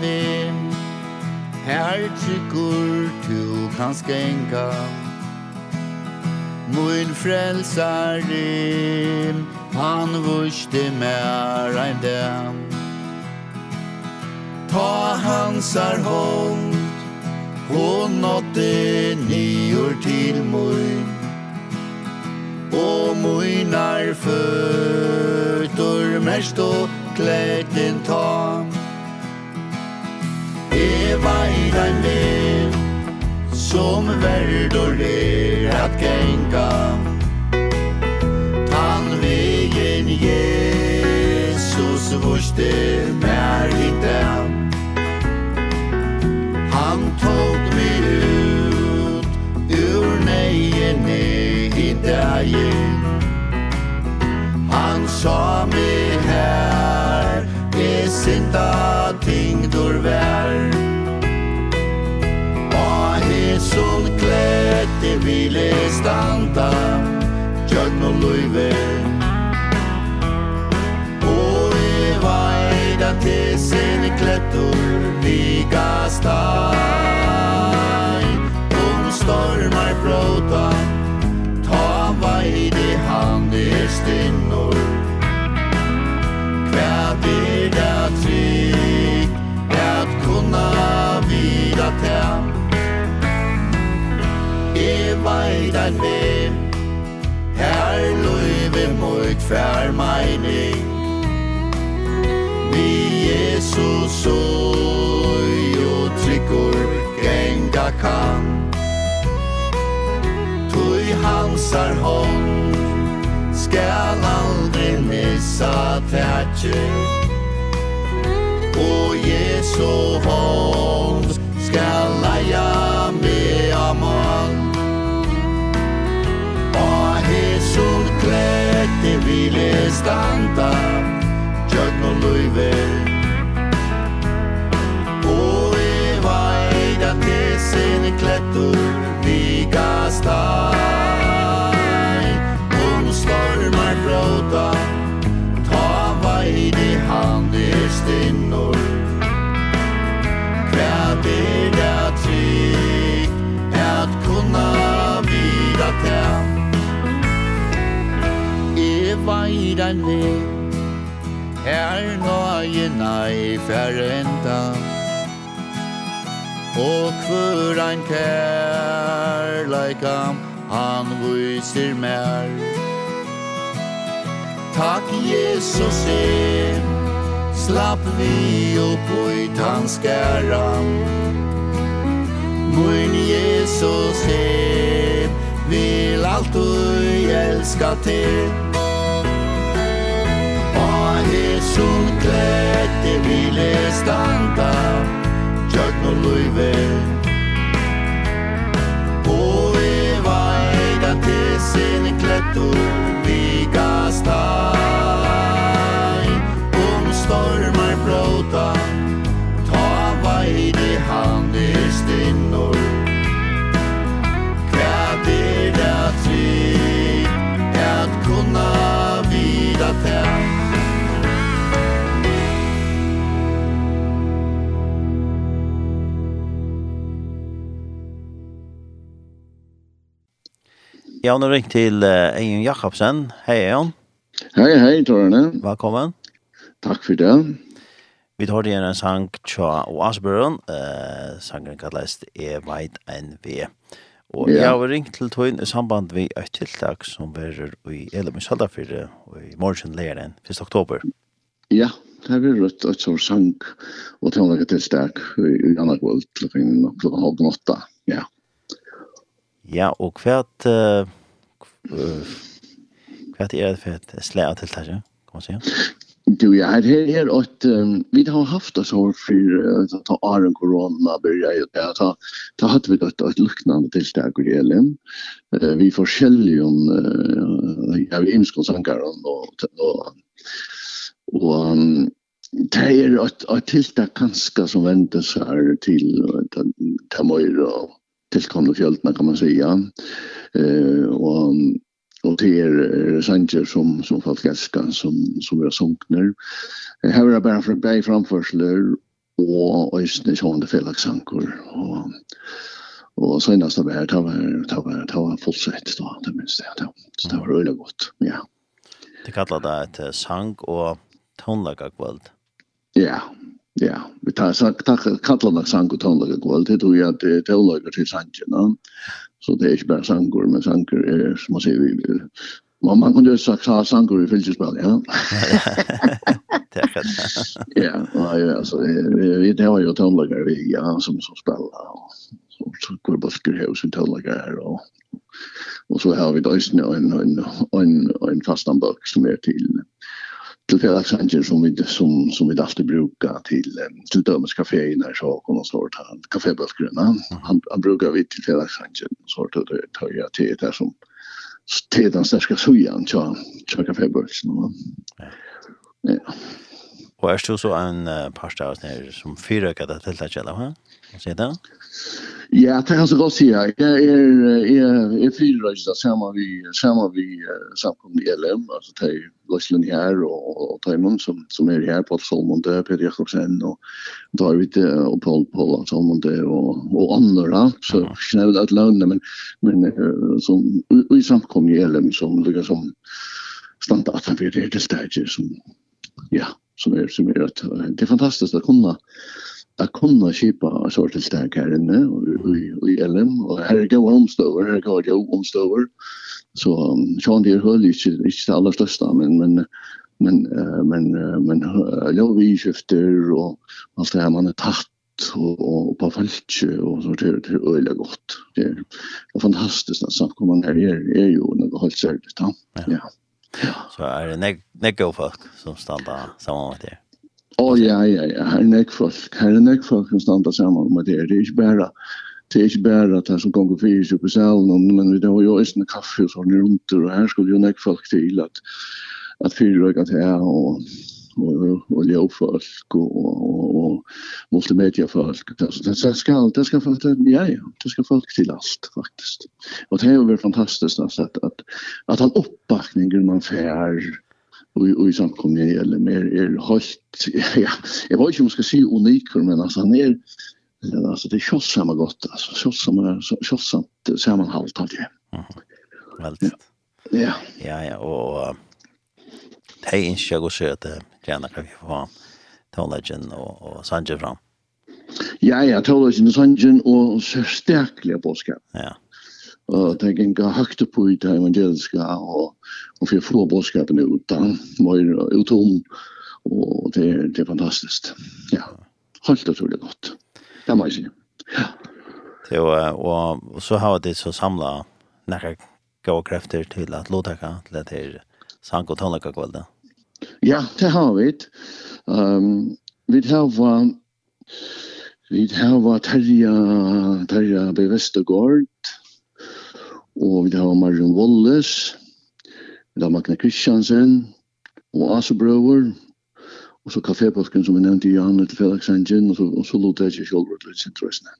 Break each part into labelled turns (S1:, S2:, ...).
S1: vin Her tycker tu kan skänka Min frälsare Han vurste mer ein dem Ta hansar hånd Hon nådde nior til moin Og moinar fötur mest og klætin ta leva i den liv Som verdor er at genga. Tan vegen Jesus vorste mer hitte. Han tog mi ut ur neien i dagen Han sa mi her, er sinta ting dur vær. alltid vile standa Gjøgn og luive Og e vaida til sine klettur Vika stai Om stormar bråta Ta veidi hand i stinnor mening Her løyve mot fær mening Vi Jesus søy og trykkur genga kan. Tøy hansar hånd Skal aldri missa tætje. Og Jesu hånd Skal leia det ville standa. Jøgn og løyver ein vei Her nøyina nei færenda Og hvor ein kærleikam Han viser mer. Takk Jesus er Slapp vi opp i tanskaran Mun Jesus er Vil alt du elska til solklette hvile standa Gjørt no luive Og i eida til sin klættur
S2: Jeg har nå ringt til uh, Ejun Jakobsen. Hei, Eion.
S3: Hei, hei, Torne.
S2: Velkommen.
S3: Takk for det.
S2: Vi tar igjen en sang tja og Uh, sangen sangren kallast «E veit en vi». Og
S3: ja.
S2: jeg har ringt til tøyen i samband med et tiltak som verer i Elum i Saldafyrre og i morgen leiren 1. oktober.
S3: Ja, det er rett et sånn sang og tiltak tiltak i Annakvold klokken halv åtta. Ja.
S2: Ja, og hva uh, hva er det for et slære av tiltak, kan man si?
S3: Du, ja, her er her at um, vi har haft oss over for uh, ta åren korona börjar ju där ta ta hade vi ett ett liknande tillstånd i Elen. Uh, vi forskjellige om uh, ja, vi imskonsankar och och og um, det er et, et tiltak kanskje som ventes seg til Tamoira og tillkomna fjöldena kan man säga. Eh, og, og det er resanger som som folk älskar som som er är sångner. Här är bara för bäj framförsler och ösne sjönde felaxankor og och senast av her, tar var tar var tar var fullsett, da, det minst det. Så det var roligt godt, Ja.
S2: Det kallar det ett sang och tonläggarkvöld.
S3: Ja, Ja, vi tar så tack kallar det sanko tonlaga kvalt det tror jag att det tonlaga till sanko no. Så det är inte bara sanko men sanko är som man säger vi man man kunde sagt så sanko i filmspel ja. Ja, ja alltså vi det har ju tonlaga vi ja som som spelar och så går bara skriva hus sin tonlaga här och och så har vi då en en en en fastan bok som är till till Fredrikshanger som vi som som vi alltid brukar till till Dömes kafé när så kommer snart han kafébulkrarna han, han brukar vi till Fredrikshanger så då det tar jag till det som till den största sujan tja tja kafébulkrarna ja.
S2: Och är du så en uh, par stavs som fyra kan det till att källa, va? Vad säger du?
S3: Ja, det kan så godt si. Jeg er, er, er fyrrøjst, sammen vi, sammen vi samkomne i LM, altså det er her og, og Tøymon som, som er her, Paul Solmonde, Peter Jakobsen og David og Paul, Paul Solmonde og, og andre, da. så ikke nevnt at lønne, men, men som, i samkomne i LM som ligger som standarden for det hele stedet som, ja, som er, som er, det er fantastisk å kunne att kunna skipa en sort stark här inne och i LM och här är går omstöver, här går jag omstöver. Så Sean det höll ju inte inte det allra största men men men men men jag vi skifter och allt det här man är tatt och, och på fältet och så det det är öliga gott. Det är fantastiskt att att komma ner här är ju något helt särskilt. Ja.
S2: Ja. Så är det nek nek folk som stannar samman med det.
S3: Åh, oh, ja, ja, ja, her er nekfolk, her er nekfolk som standa saman med det det er ikke bare, det er ikke bare at her som gonger fyrir seg på salen, men vi har jo eisne kaffe og sånne rundt, og her skulle jo nekfolk til at, at fyrir røyga til her, og, og, og ljøfolk, og, og, og multimediafolk, det, det skal, det skal folk, ja, ja, det skal folk til alt, faktisk. Og det er jo fantastisk, at, at, at han oppbakningen man fær, i, i samkomne eller mer er helt, ja, jeg vet ikke om jeg skal si uniker, men altså han er, alltså det känns samma gott alltså känns samma känns samt sammanhalt allt det.
S2: Väldigt. Ja. Ja ja och det är inte jag går så att gärna kan vi få Tolagen och och Sanje fram.
S3: Ja ja Tolagen och Sanje och så på påskap.
S2: Ja
S3: og det gikk høyt på i det evangeliske, og, og for få bådskapene ut da, mer utom, og det, det er fantastisk. Ja, helt utrolig godt. Det må jeg si. Ja.
S2: Det, og, og, og så har det så samlet nære gode krefter til at lovtakke til at det er sang- og tonløkkekvalget.
S3: Ja, det har vi. Um, vi har vi har terja terja bevestegård Og vi har Marion Wallace, vi har Magna Kristiansen, og Asa Brøver, og så kafépolken som vi nevnte i Johanne til Felix Engine, og så, og så lot jeg ikke selv ut litt sintrøsene.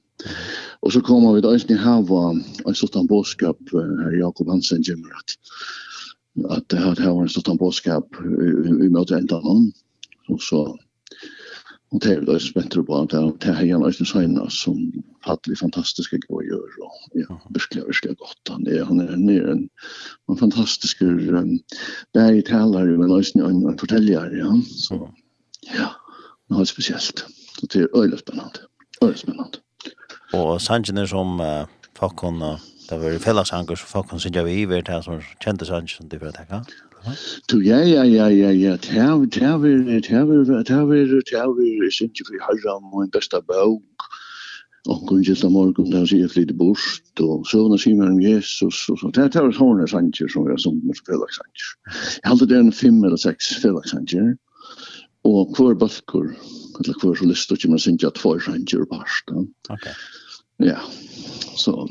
S3: Og så kommer vi til Øystein Hava, en sånn bådskap, her Jakob Hansen gjemmer at, at det her var en sånn bådskap i møte enda noen, og så, og det er vi da spenter på at det er en Øystein Søgnas som hade vi fantastiska gåjor och ja, verkligen, verkligen gott. Han är, han är, han är en, en fantastisk um, bergtalare men också en, en fortäljare. Ja. Så, ja, det är speciellt. Så det är öjligt spännande. Öjligt spännande.
S2: Och Sanchen är som uh, Fakon, uh, det var ju fällasankar så Fakon syns jag vi iver det här som kände Sanchen som för får täcka.
S3: Du ja ja ja ja ja tær tær tävir tær tävir tær ju tær herran och en bästa bok. Mm och kunde ta morgun där sig flytta bort og så när sig med Jesus og så där tar hon Sanchez som är som Felix Sanchez. Jag hade den fem eller sex Felix og och kvar baskor eller kvar så lust och man synte att två Sanchez bast.
S2: Okej.
S3: Ja. Så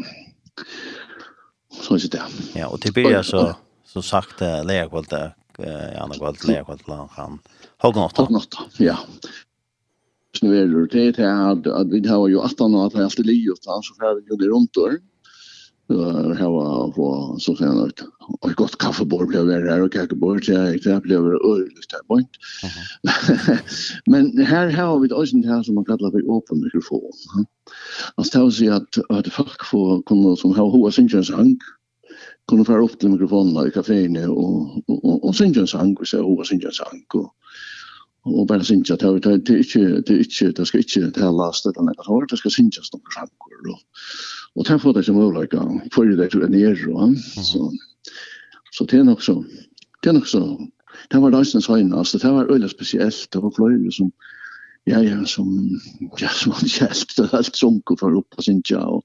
S3: så er det.
S2: Ja, og til blir så så sagt lägkvalt eh andra kvalt lägkvalt han. Hognotta.
S3: Hognotta. Ja snurrar det det är att vi har ju att annat att helt liv och så här vi gjorde runt då. Eh här var på så sen att och gott kaffebord blev det där och kaffebord så jag blev öligt där point. Men här har vi också det här som man kallar för öppen mikrofon. Alltså det är att att folk får kunna som har hoa sin sang, kunna få upp till mikrofonen i kaféerna och och och sin chans och så hoa sin chans och og bara synja ta ta ta ikkje ta ikkje ta skal ikkje ta lasta den der har det skal synja stom sjankor og og ta få det som ulike for det til nær og så så det er nok så det er nok så det var dansen såna så det var øle spesielt. Det var fløyre som ja ja som ja som han hjelp det alt sunko for opp og synja og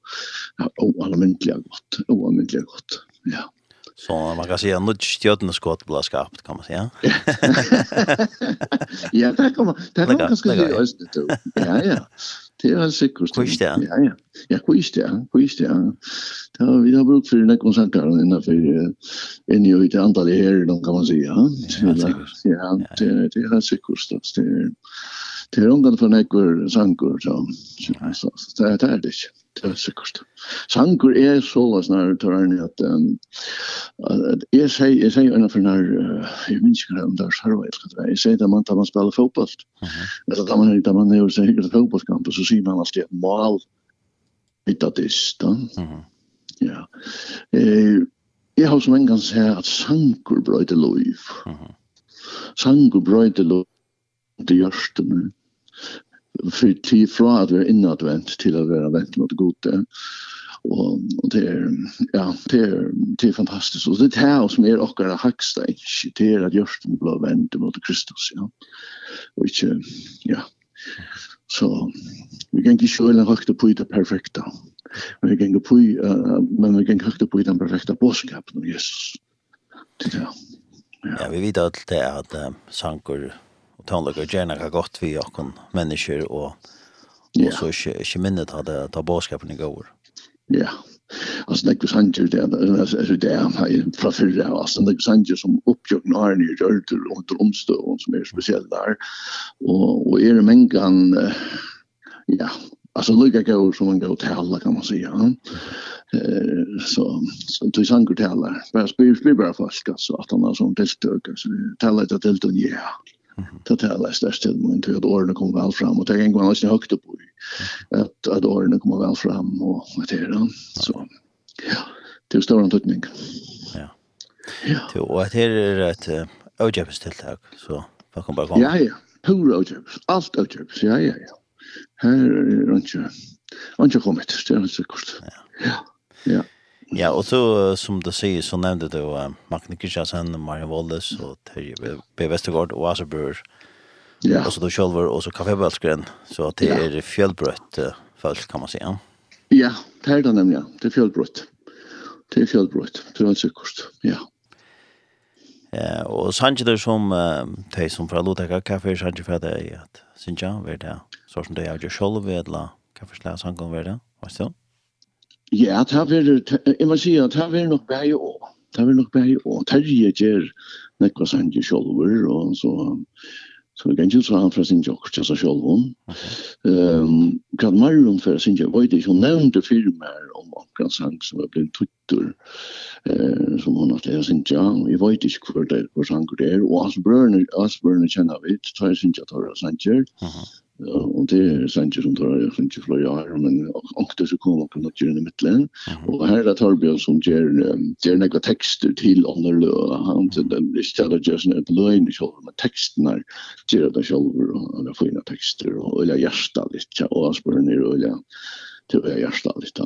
S3: og allmennlig godt og allmennlig godt ja.
S2: Så man kan säga nu stjärna skott blir skarpt kan man säga.
S3: ja, det kan man. Det kommer ganska säga just det. Ja, ja. Det är
S2: alltså kust.
S3: Kust ja. Ja, ja. Kust ja. Kust ja. Det har vi har brukt för den konserten innan för en ju ett antal här då kan man säga. Ja, det är alltså kust. Det är det är undan för några sankor så. Så det är det. Det er sikkert. Sankur er sålas tar tørni at jeg sier jeg sier en av for nær jeg minns ikke om det er sarva eller hva det er. Man tar man spiller fotball Eller da man da man er sikkert ikke så sier man alltid mal mål litt at det Ja. Jeg har som en gang sier at sankur brøyde lov. Sankur brøyde lov til hjørstene för tid från att vi er innadvendt til at vi er mot gode. Och og det är, ja, det är, det är fantastiskt. Och det er det som är okkara haksta, ikke det är att at hjørsten blir vänt mot Kristus, ja. Och inte, ja. Så vi kan inte sjøle högt på det perfekta. Men Vi kan ikke på, uh, men vi kan högt høyte på den perfekta bådskapen av Jesus. Det er,
S2: ja. ja, vi vet att det är att uh, sankor og tonlager gjerne har gått vi och kon människor og och så ikke, ikke minnet hade ta båskapen i går.
S3: Ja. Alltså det var han ju där alltså det är fra från förra alltså det var han ju som uppgjort när ni gör till under omstånd som är speciellt där och och är det mängan ja alltså lika går som man går till alla kan man säga. Eh så så du sanger till alla. Bara spyr spyr bara fast så att han har sån tilltök så tälla det till då ja totala störst till men till att åren kommer väl fram. Och det är en gång nästan högt upp att att åren kommer väl fram och vad det? Är så ja det är stor antydning
S2: ja. Ja. Och det är ett öjäbstilltag så vad kommer bara
S3: ja ja. Pur öjäbs allt öjäbs ja ja ja. Här är det inte inte kommit. Det är så kort. Ja ja.
S2: Ja, og så som du sier, så nevnte du uh, Magne Kristiansen, Marian Wallis og Terje B. Vestergaard og Asabur. Ja. Og så du selv var også Kaffebölskren. Så det er ja. uh, folk kan man si. Ja,
S3: ja det er det nemlig, ja. Det er fjellbrøtt. Det er fjellbrøtt, Det er sikkert, Ja.
S2: Ja, og sannsje det som uh, de som får låta kaffe sanjer för det synes jeg, hva er det. Så som det er jo selv, själv vet la Hva er det? Hva er det.
S3: Ja, det har vært, jeg må si at det har vært nok bare år. Det har vært nok bare år. Terje gjør nekva sanje sjolver, og så, så jeg ikke så han fra sin jokk til seg sjolven. Kan Marion fra sin jokk, var det ikke hun nevnte firmer om akkurat sang som er blitt tuttur, eh, som hun har til sin jokk, vi vet ikke hvor det er, hvor sang det er, og Asbjørn, Asbjørn kjenner vi, tar sin jokk, tar sin jokk, och det är Sanchez som tar jag ikke flere år, men också så kommer på något i mitten och här där Torbjørn som ger ger några til till andra han till den strategin att löna i men med er gjør det selv, og han har fine tekster, og øye eller litt, og och spør ned øye til till hjertet litt.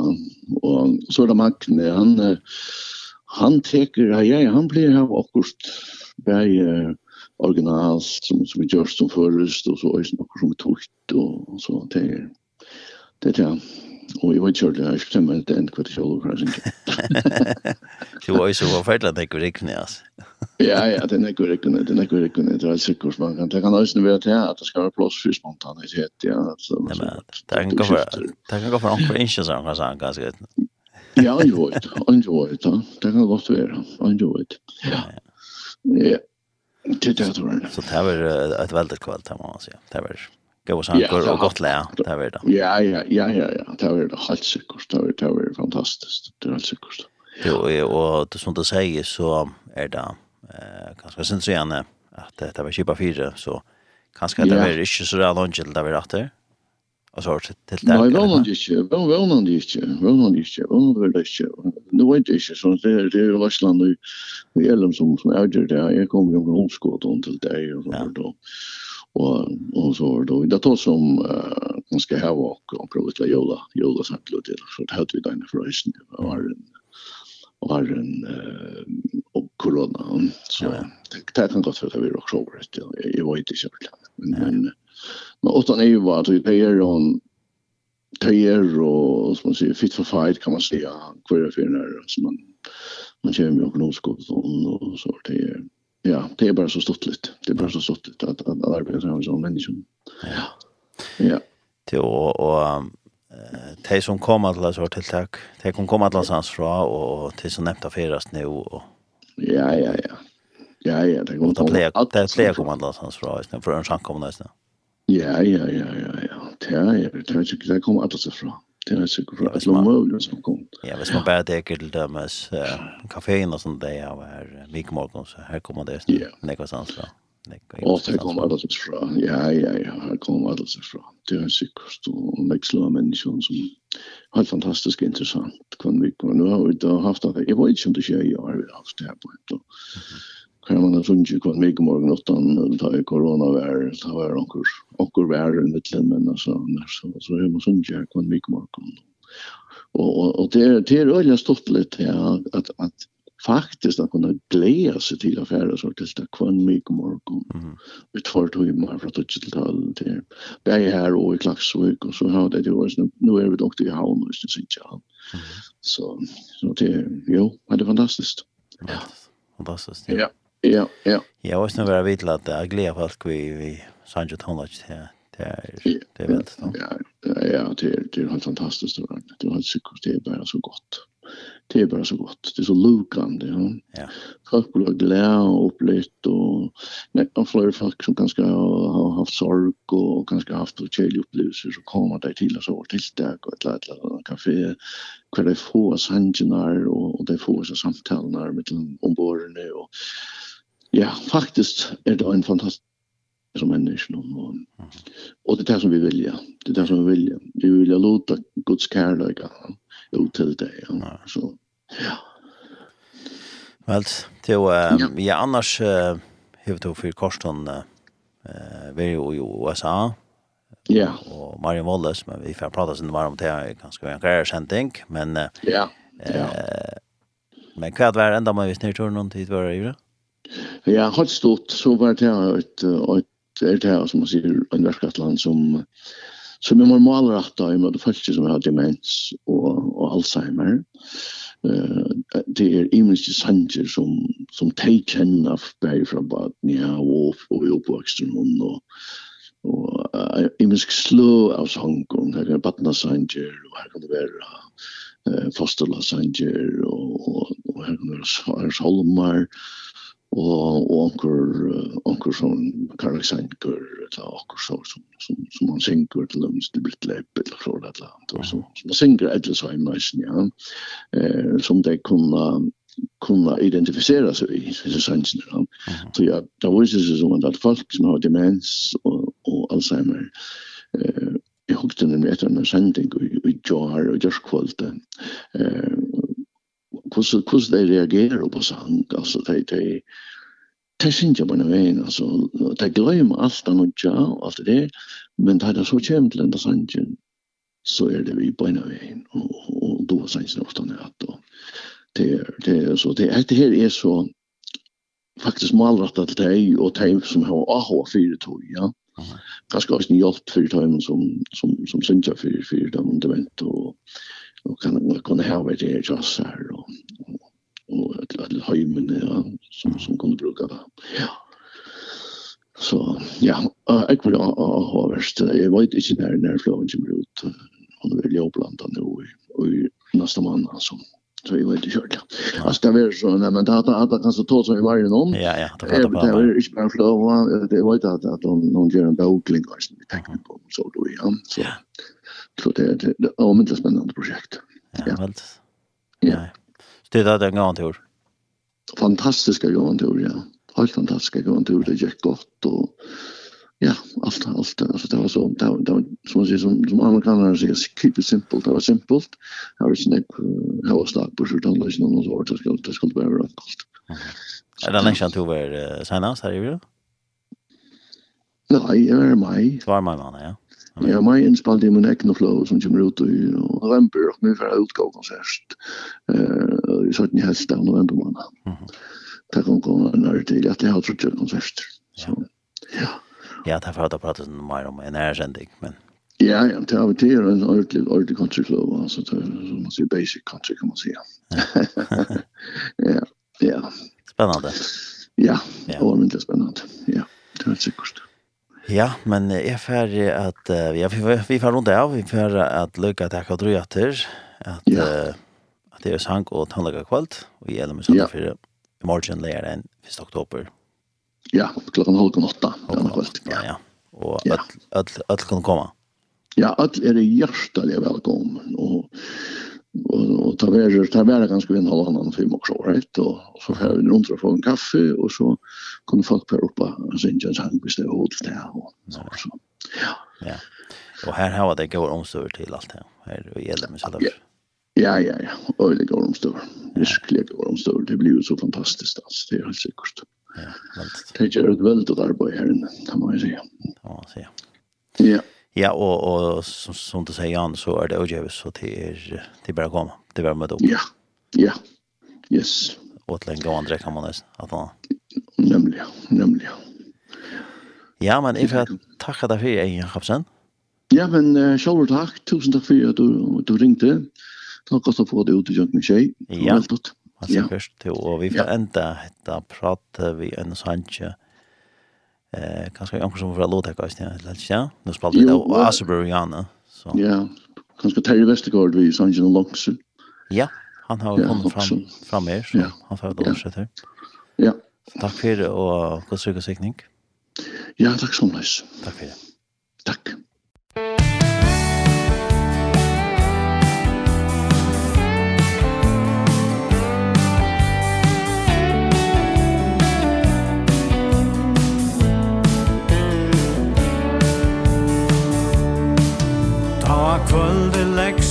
S3: och så där Magne han han teker ja han blir her också bare, originals som, som vi gjør som først, og så er det noe som er tukt, og så det er det er det. Og jeg vet ikke, jeg skal stemme det enn kvart kjøl, for jeg synes
S2: Du var jo så forferdelig at det ikke rikkene.
S3: Ja, ja, det er ikke rikkene, det er ikke rikkene, det er sikkert, man kan, det kan også være til at det skal være plass for spontanitet, ja. Så,
S2: men det kan gå for, det kan gå for omkring ikke sånn, kan sånn, ganske godt.
S3: Ja, han gjør det, han det, kan godt være, han gjør det. Ja, ja. Det det tror
S2: Så det var ett väldigt kväll där man säger. Det var gå och sankor och gott lä. Det var det.
S3: Ja ja ja ja ja. Det var det helt säkert. Det var det var fantastiskt. Det var helt säkert.
S2: Jo och det som du säger så är det eh kanske sen så gärna att det var chipa fyra så kanske det var inte så där långt där vi åter alltså till
S3: det. Nej, det var inte, Det var inte, Det var inte, Det var inte. Det var Nu vet jag inte så det är det är Lassland nu i Elm som som är där. Jag kommer ju från Skåne till dig och så då. Och och så då det tar som man ska ha och och prova till Jola, Jola att det så det hade vi där inne för isen var en var en och corona så det kan gott för att vi också över det. Jag vet inte så men Men utan är ju var att det är hon tejer och som man säger fit for fight kan man säga kvar för när som man man kör med ekonomisk och och så det är ja det är bara så stort lite. Det är bara så stort lite att att arbeta med sån människor ja. Ja.
S2: Till och och de som kommer till oss till tilltag de som kommer alla oss fra och de som nämnt affäras nu och
S3: ja ja ja. Ja ja det
S2: går att det blir kommer alla oss fra istället för en sankomna istället
S3: Ja, ja, ja, ja, ja. Det er, det er, det kommer alle seg fra. Det er sikkert fra alle mulige som kom.
S2: Ja, hvis man bare dekker til dømes kaféen og sånt, det er vikmåten, så her kommer det nekva sans fra.
S3: Og det kommer alle seg fra. Ja, ja, ja, her kommer alle seg fra. Det er sikkert og veksler av mennesker som har fantastisk interessant. Kan vi, nå har vi da haft det, jeg vet ikke om det skjer i år, vi har haft det her på en dag kan man alltså inte kvar mig morgon utan ta corona var ta var onkur onkur var i mitten men alltså när så så hur man sånt jag kan mig morgon och och det det är öliga stort lite ja att att faktiskt att kunna glädja sig till affärer så till det kvar mig morgon vi tar då ju mer för att till tal till bäj här och i Klaxvik och så har det ju var nu är vi dock i havn och så syns jag så så det jo det är fantastiskt.
S2: Ja fantastiskt.
S3: Ja. Ja, ja.
S2: Jag var snarare vid att jag glädjer på allt vi vi Sanjo Tonlach här. Det är det är väldigt
S3: då. Ja, ja, det är det är helt fantastiskt då. Det har så det är bara så gott. Det är bara så gott. Det är så lukande, ja.
S2: Ja.
S3: Folk blir glada och upplyft och nästan fler folk som kanske har haft sorg och kanske haft kärliga upplevelser så kommer de till oss och till där och ett eller annat café kvar de får sanjenar och de får så samtal när med ombordene och Ja, faktisk er det en fantastisk som menneske og, og det er det som vi vilja det er det som vi vilja vi vilja låta Guds kärlek ut til det ja. så ja
S2: Vel, til uh, ja. annars uh, hevet du for Korston uh, vi er jo i USA
S3: ja.
S2: og Marion Wallace, men vi får prata sin varm til jeg ganske en greier men uh,
S3: ja. ja.
S2: Uh, men hva er det enda man visst nere noen tid var i det?
S3: Ja, har stort. Så var det et, et, et, et som man sier, en verkatland som, som er normalrettet i møte folk som har demens og, og Alzheimer. Eh det er imenske sanger som, som de kjenner bare fra baden ja, og, og i oppvoksten og, og uh, imensk slå av sanger, her kan badna sanger og her kan det være uh, fosterla sanger og, og, og her kan det være solmar og og onkur onkur som Karl Sanker eller onkur som som som som man synkur til dem til bit lepp eller så det land och så som synkur eller så i människan ja. Eh som de kunna kunna identifiera sig i så sansen ja. Så ja där var det så man att folk som har demens och och Alzheimer eh jag hukte den med en sending i i jar och just kvällen eh hvordan, hvordan de reagerer på sang, altså, de, de, det synes jeg på en vei, altså, det glemmer alt det ja og alt det, men det er så kjem til denne sangen, så er det vi på en vei, og, og da er sangen ofte nødt, og det er, det er, så det, det her er så, faktisk malretta til deg, og deg som har AHA fyrir tog, ja. Ganske også en hjelp fyrir dem som, som, som synger fyrir, fyrir dem, det og, og kan, kan ha vært det just her, eller hemmen ja, som, som kunde bruka det. Ja. Så ja, jag vill ha verst. Jag vet inte när när flowen kommer ut. Han vil jo blanda nu i, i neste måned, altså. Så jag vet inte kört. Alltså Altså, det er sånn, men det er det kanske tål som i varje någon.
S2: Ja, ja,
S3: det er bare. Det är inte bara flåen. Det vet att att de någon gör en bokling hva som vi tenker på, så du, ja. Så, så det, är det er et spennende prosjekt.
S2: Ja, ja. Ja, ja. Det er det en gången tur.
S3: Fantastiska gången tur, ja. Helt fantastiska gången tur. Det gick gott och ja, allt allt alltså det var så det var, det var som man säger som som amerikanerna säger keep it simple. Det var simpelt. Det var inte det var stark på sjutton läs någon så vart det skulle det skulle vara rätt gott.
S2: Är det länge sedan du var senast här i Rio?
S3: Nej, det var mig.
S2: Det var mig, man, ja.
S3: Ja, mig har inspelad i min egna flow som kommer ut i november och nu får jag utgå konsert att ni helst av november månad. Det kan komma när till att jag har trott konsert. Så, ja.
S2: Ja, det har jag pratat mer om en ärsändig, men...
S3: Ja, ja, det har vi till en ordentlig, ordentlig country flow, alltså det som man säger basic country kan man säga. ja, ja.
S2: Spännande.
S3: Ja, ja. ordentligt spännande. Ja, det är säkert.
S2: Ja, men jeg fer at uh, ja, vi vi får rundt av, vi får at lykke lukka takk og drøya til at ja. uh, at det er sang og tannlaga kvalt og vi i med sånn for i morgen leir den 1. oktober.
S3: Ja, klokkan halv åtta den. Ja.
S2: ja. Og ja. at at at kan komma.
S3: Ja, at er hjartelig velkommen og och, och ta värre ta värre ganska vi en halv annan film också right och, och så får vi runt och få en kaffe och så kunde folk på Europa och sen just han visste hur det där och så så ja
S2: ja och här har det går omsorg till allt här här och gäller med sådär
S3: Ja, ja, ja. Och det går omstår. Virkelig går omstår. Det blir ju så fantastiskt. Alltså. Det är helt säkert. Ja, väldigt. Det gör ett väldigt arbete här inne, kan man
S2: ju säga. Ja, säga.
S3: Ja.
S2: Ja, og, og som, som du sier, Jan så er det Ojevis så det er, det er bare å komme. Det er bara med opp.
S3: Ja. Ja. Yes.
S2: Og til en gang andre kan man nesten, at man...
S3: Nemlig, nemlig.
S2: Ja, men jeg får tacka dig för Jan Kapsen.
S3: Ja, men uh, själv takk. Tusen takk for at du, du ringte. Takk også for at du utgjort med tjej.
S2: Ja, alltså ja. först. Og vi får ända hitta prate vi en sanche eh kanske jag som för låta kast ja lätt ja nu spelar det och Asburyana så.
S3: Ja kanske Terry Westergaard vi sån ju långs
S2: ja han har ja, kommit fram fram här så han får då sätta här.
S3: Ja.
S2: Tack för det och god sykning
S3: ja tack så mycket.
S2: Tack för det.
S4: Tack.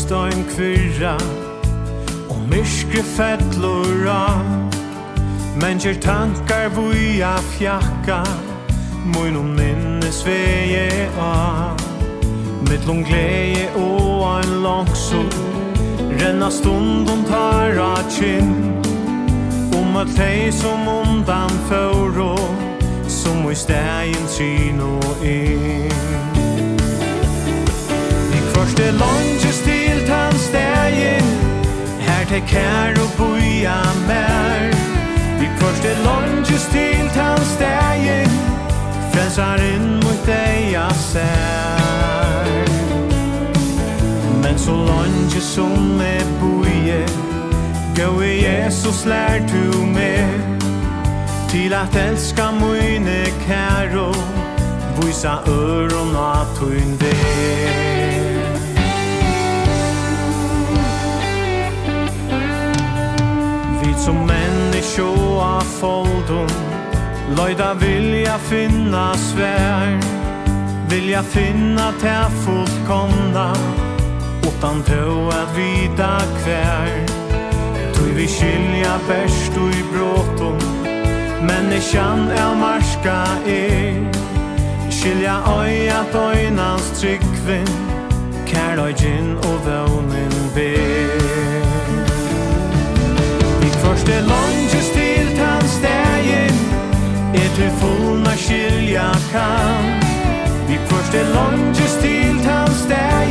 S4: Stein kvirra Og myrskri fettlora Men kjer tankar vuja fjakka Moin og minnes veje a. Mittlom gleje og ein langsor Renna stundum tar a kinn. Om at tei som undan fyrro Som i stegin sínu og inn I kvarste langest utan stegin Her till kær og boia mer Vi först är långt just till tan stägen Frälsar mot deg a sær. Men så långt just som är boie Gå i Jesus lær du med Til at elska mine kär och Visa öron att Tid som människor av foldum. Löjda vilja finna svär Vilja finna till fullkomna. Utan då att vita kvär Tui vi skilja bärst och i bråton er marska er. Skilja oi at oinans tryggvin. Kärlöjgin och vånen ber. det longe stilt hans dagen Etter fullna skilja kan Vi først det longe stilt hans dagen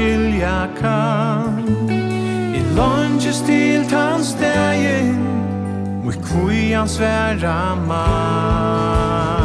S4: skilja kan I lunges til tans degin Mui kujans vera man